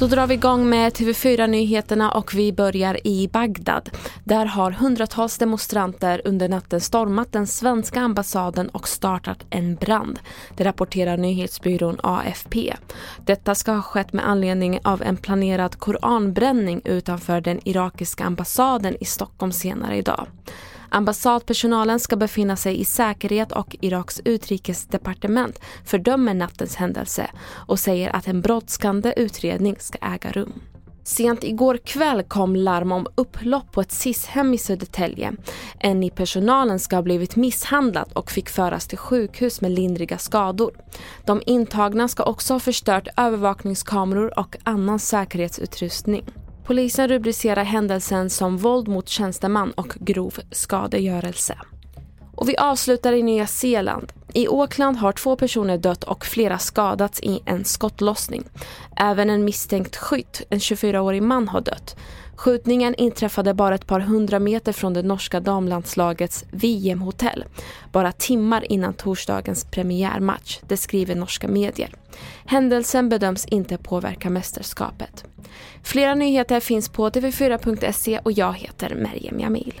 Då drar vi igång med TV4-nyheterna och vi börjar i Bagdad. Där har hundratals demonstranter under natten stormat den svenska ambassaden och startat en brand. Det rapporterar nyhetsbyrån AFP. Detta ska ha skett med anledning av en planerad koranbränning utanför den irakiska ambassaden i Stockholm senare idag. Ambassadpersonalen ska befinna sig i säkerhet och Iraks utrikesdepartement fördömer nattens händelse och säger att en brådskande utredning ska äga rum. Sent igår kväll kom larm om upplopp på ett SIS-hem i Södertälje. En i personalen ska ha blivit misshandlad och fick föras till sjukhus med lindriga skador. De intagna ska också ha förstört övervakningskameror och annan säkerhetsutrustning. Polisen rubricerar händelsen som våld mot tjänsteman och grov skadegörelse. Och vi avslutar i Nya Zeeland. I Auckland har två personer dött och flera skadats i en skottlossning. Även en misstänkt skytt, en 24-årig man, har dött. Skjutningen inträffade bara ett par hundra meter från det norska damlandslagets VM-hotell. Bara timmar innan torsdagens premiärmatch, det skriver norska medier. Händelsen bedöms inte påverka mästerskapet. Flera nyheter finns på tv4.se och jag heter Merjem Jamil.